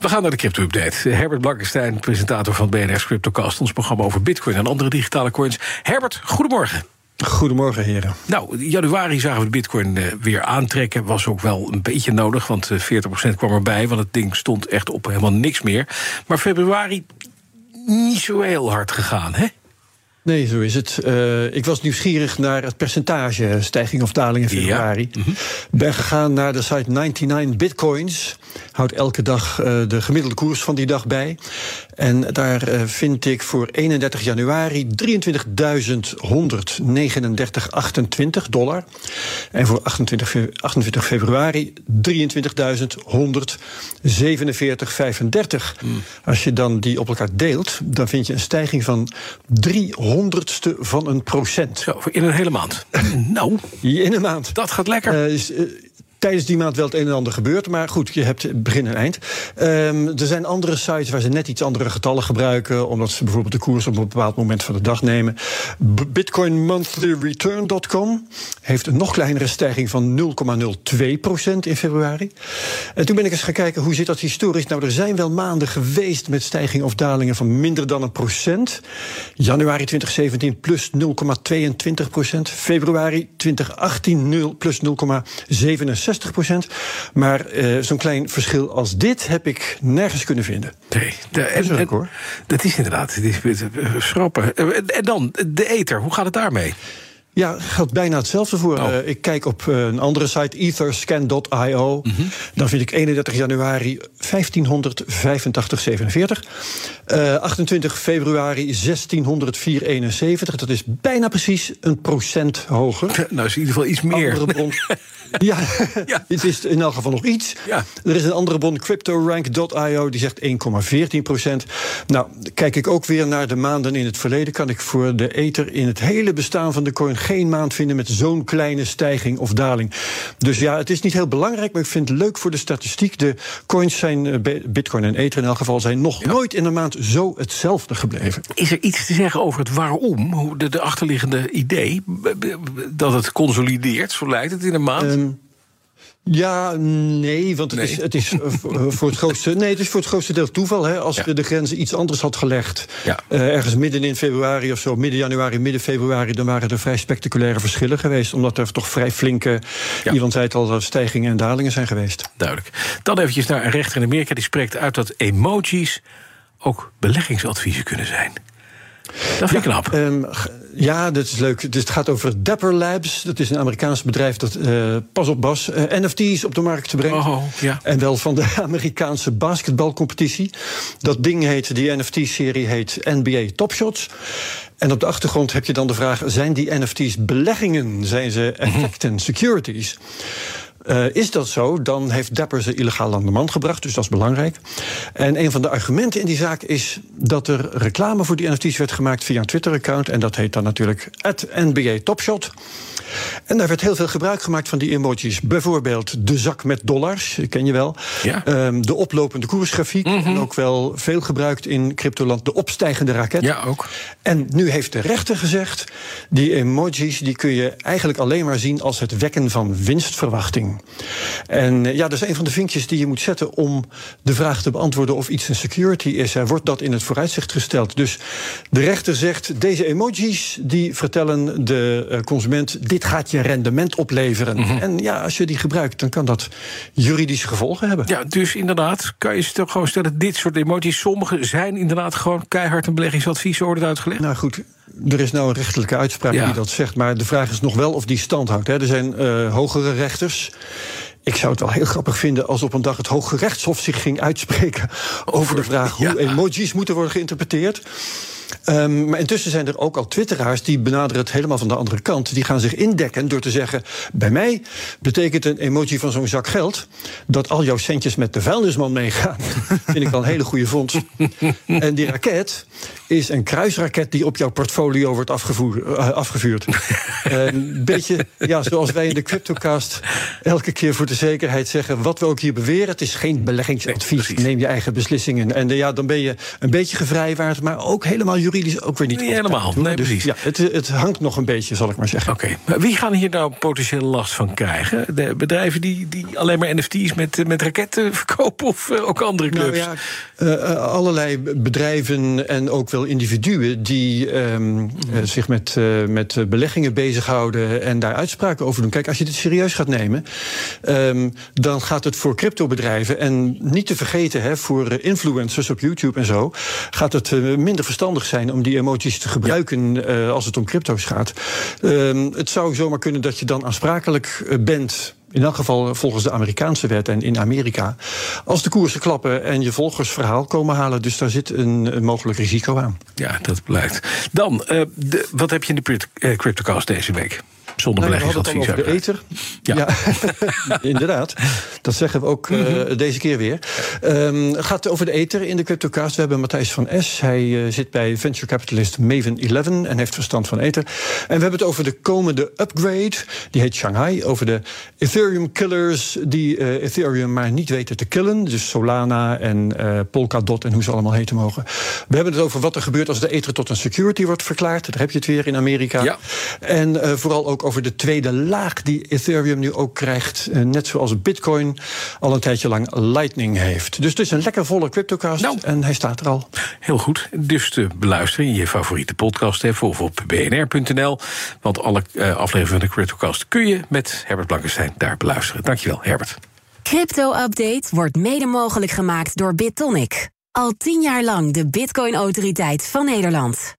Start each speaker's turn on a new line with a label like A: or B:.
A: We gaan naar de crypto-update. Herbert Blankenstein, presentator van BNR's CryptoCast... ons programma over bitcoin en andere digitale coins. Herbert, goedemorgen.
B: Goedemorgen, heren.
A: Nou, in januari zagen we de bitcoin eh, weer aantrekken. Was ook wel een beetje nodig, want eh, 40% kwam erbij... want het ding stond echt op helemaal niks meer. Maar februari niet zo heel hard gegaan, hè?
B: Nee, zo is het. Uh, ik was nieuwsgierig naar het percentage stijging of daling in februari. Ja. Mm -hmm. Ben gegaan naar de site 99 Bitcoins. Houdt elke dag uh, de gemiddelde koers van die dag bij. En daar uh, vind ik voor 31 januari 23.139,28 dollar. En voor 28, 28 februari 23.147,35. Mm. Als je dan die op elkaar deelt, dan vind je een stijging van 300ste van een procent.
A: Zo, in een hele maand. nou,
B: in een maand.
A: Dat gaat lekker.
B: Uh, is, tijdens die maand wel het een en ander gebeurt. Maar goed, je hebt begin en eind. Um, er zijn andere sites waar ze net iets andere getallen gebruiken. Omdat ze bijvoorbeeld de koers op een bepaald moment van de dag nemen. BitcoinMonthlyReturn.com heeft een nog kleinere stijging van 0,02% in februari. En toen ben ik eens gaan kijken hoe zit dat historisch. Nou, er zijn wel maanden geweest met stijgingen of dalingen van minder dan een procent. Januari 2017 plus 0,22%. Februari 2018 0, plus 0,67%. 60 Maar uh, zo'n klein verschil als dit heb ik nergens kunnen vinden.
A: Nee, de, en, dat, is hoor. dat is inderdaad is schrappen. En dan, de ether, hoe gaat het daarmee?
B: Ja, geldt bijna hetzelfde voor. Oh. Uh, ik kijk op uh, een andere site, etherscan.io. Mm -hmm. Dan vind ik 31 januari 1585,47. Uh, 28 februari 1604,71. Dat is bijna precies een procent hoger.
A: Nou, is in ieder geval iets meer.
B: Andere bron. ja, ja, het is in elk geval nog iets.
A: Ja.
B: Er is een andere bron, CryptoRank.io, die zegt 1,14 procent. Nou, kijk ik ook weer naar de maanden in het verleden... kan ik voor de ether in het hele bestaan van de coin... geen maand vinden met zo'n kleine stijging of daling. Dus ja, het is niet heel belangrijk, maar ik vind het leuk voor de statistiek. De coins zijn, bitcoin en ether in elk geval... zijn nog ja. nooit in een maand zo hetzelfde gebleven.
A: Is er iets te zeggen over het waarom? De, de achterliggende idee dat het consolideert, zo lijkt het in een maand?
B: Um, ja, nee, want het
A: Nee.
B: is, het is eh, voor voor het grootste. Nee, het is voor het grootste deel toeval. Hè. Als
A: Ja.
B: je de grenzen iets anders had gelegd,
A: Ja.
B: eh, ergens midden in februari of zo, midden januari, midden februari, dan waren er vrij spectaculaire verschillen geweest. Omdat er toch vrij flinke,
A: Ja.
B: iemand zei het al, eh, stijgingen en dalingen zijn geweest.
A: Duidelijk. Dan eventjes naar een rechter in Amerika die spreekt uit dat emojis ook beleggingsadviezen kunnen zijn. Dat vind ik knap.
B: Ehm, ja, dat is leuk. Dus het gaat over Dapper Labs. Dat is een Amerikaans bedrijf dat, eh, pas op Bas, eh, NFT's op de markt te brengen.
A: Oh, ja.
B: En wel van de Amerikaanse basketbalcompetitie. Dat ding heet, die NFT-serie heet NBA Top Shots. En op de achtergrond heb je dan de vraag: zijn die NFT's beleggingen? Zijn ze effecten, securities? Uh, is dat zo, dan heeft Dapper ze illegaal aan de man gebracht, dus dat is belangrijk. En een van de argumenten in die zaak is dat er reclame voor die NFT's werd gemaakt via een Twitter-account. En dat heet dan natuurlijk NBA Topshot. En daar werd heel veel gebruik gemaakt van die emojis. Bijvoorbeeld de zak met dollars, ken je wel.
A: Ja.
B: Um, de oplopende koersgrafiek. En ook wel veel gebruikt in cryptoland, de opstijgende raket.
A: Ja, ook.
B: En nu heeft de rechter gezegd: die emojis die kun je eigenlijk alleen maar zien als het wekken van winstverwachting. En eh, ja, dat is een van de vinkjes die je moet zetten om de vraag te beantwoorden of iets een security is. Er wordt dat in het vooruitzicht gesteld. Dus de rechter zegt: deze emojis die vertellen de eh, consument: dit gaat je rendement opleveren. En ja, als je die gebruikt, dan kan dat juridische gevolgen hebben.
A: Ja, dus inderdaad, kan je toch gewoon stellen... dit soort emojis, sommige zijn inderdaad gewoon keihard een beleggingsadvies, het uitgelegd.
B: Nou goed, er is nou een rechterlijke uitspraak
A: Ja.
B: die dat zegt. Maar de vraag is nog wel of die stand houdt. Hè. Er zijn eh, hogere rechters. Ik zou het wel heel grappig vinden als op een dag het Hoge Rechtshof zich ging uitspreken over, de vraag hoe
A: ja.
B: emojis moeten worden geïnterpreteerd. Um, maar intussen zijn er ook al twitteraars die benaderen het helemaal van de andere kant. Die gaan zich indekken door te zeggen... bij mij betekent een emoji van zo'n zak geld... dat al jouw centjes met de vuilnisman meegaan. vind ik wel een hele goede vondst. en die raket is een kruisraket die op jouw portfolio wordt afgevoer, uh, afgevuurd. een beetje ja, zoals wij in de CryptoCast elke keer voor de zekerheid zeggen... wat we ook hier beweren, het is geen beleggingsadvies. Neem je eigen beslissingen. En uh, ja, dan ben je een beetje gevrijwaard... maar ook helemaal juridisch ook weer niet.
A: Helemaal, nee,
B: dus,
A: precies.
B: Ja, het, het, hangt nog een beetje, zal ik maar zeggen.
A: Oké, okay. wie gaan hier nou potentieel last van krijgen? De bedrijven die, die alleen maar NFT's met, met raketten verkopen... of ook andere clubs?
B: Nou ja, uh, allerlei bedrijven en ook wel individuen... die um, zich met, met beleggingen bezighouden en daar uitspraken over doen. Kijk, als je dit serieus gaat nemen... Um, dan gaat het voor cryptobedrijven... en niet te vergeten, hè, voor influencers op YouTube en zo... gaat het minder verstandig zijn om die emoties te gebruiken ja. uh, als het om crypto's gaat. Uh, het zou zomaar kunnen dat je dan aansprakelijk bent. In elk geval volgens de Amerikaanse wet en in Amerika. Als de koersen klappen en je volgersverhaal komen halen. Dus daar zit een, mogelijk risico aan.
A: Ja, dat blijkt. Dan, de, wat heb je in de CryptoCast deze week? Zonder
B: nou,
A: beleggingsadvies.
B: over de ether. Ja, ja. inderdaad. Dat zeggen we ook uh, mm-hmm. deze keer weer. Um, het gaat over de ether in de CryptoCast. We hebben Matthijs van S. Hij uh, zit bij venture capitalist Maven 11 en heeft verstand van ether. En we hebben het over de komende upgrade. Die heet Shanghai. Over de Ethereum killers die uh, Ethereum maar niet weten te killen. Dus Solana en Polkadot en hoe ze allemaal heten mogen. We hebben het over wat er gebeurt als de ether tot een security wordt verklaard. Daar heb je het weer in Amerika.
A: Ja.
B: En vooral ook over de tweede laag die Ethereum nu ook krijgt. Net zoals Bitcoin al een tijdje lang Lightning heeft. Dus het is een lekker volle CryptoCast nou, en hij staat er al.
A: Heel goed. Dus te beluisteren in je favoriete podcast even, of op bnr.nl. Want alle uh, afleveringen van de CryptoCast kun je met Herbert Blankenstein daar beluisteren. Dankjewel, Herbert.
C: Crypto-update wordt mede mogelijk gemaakt door BitTonic. Al tien jaar lang de Bitcoin-autoriteit van Nederland.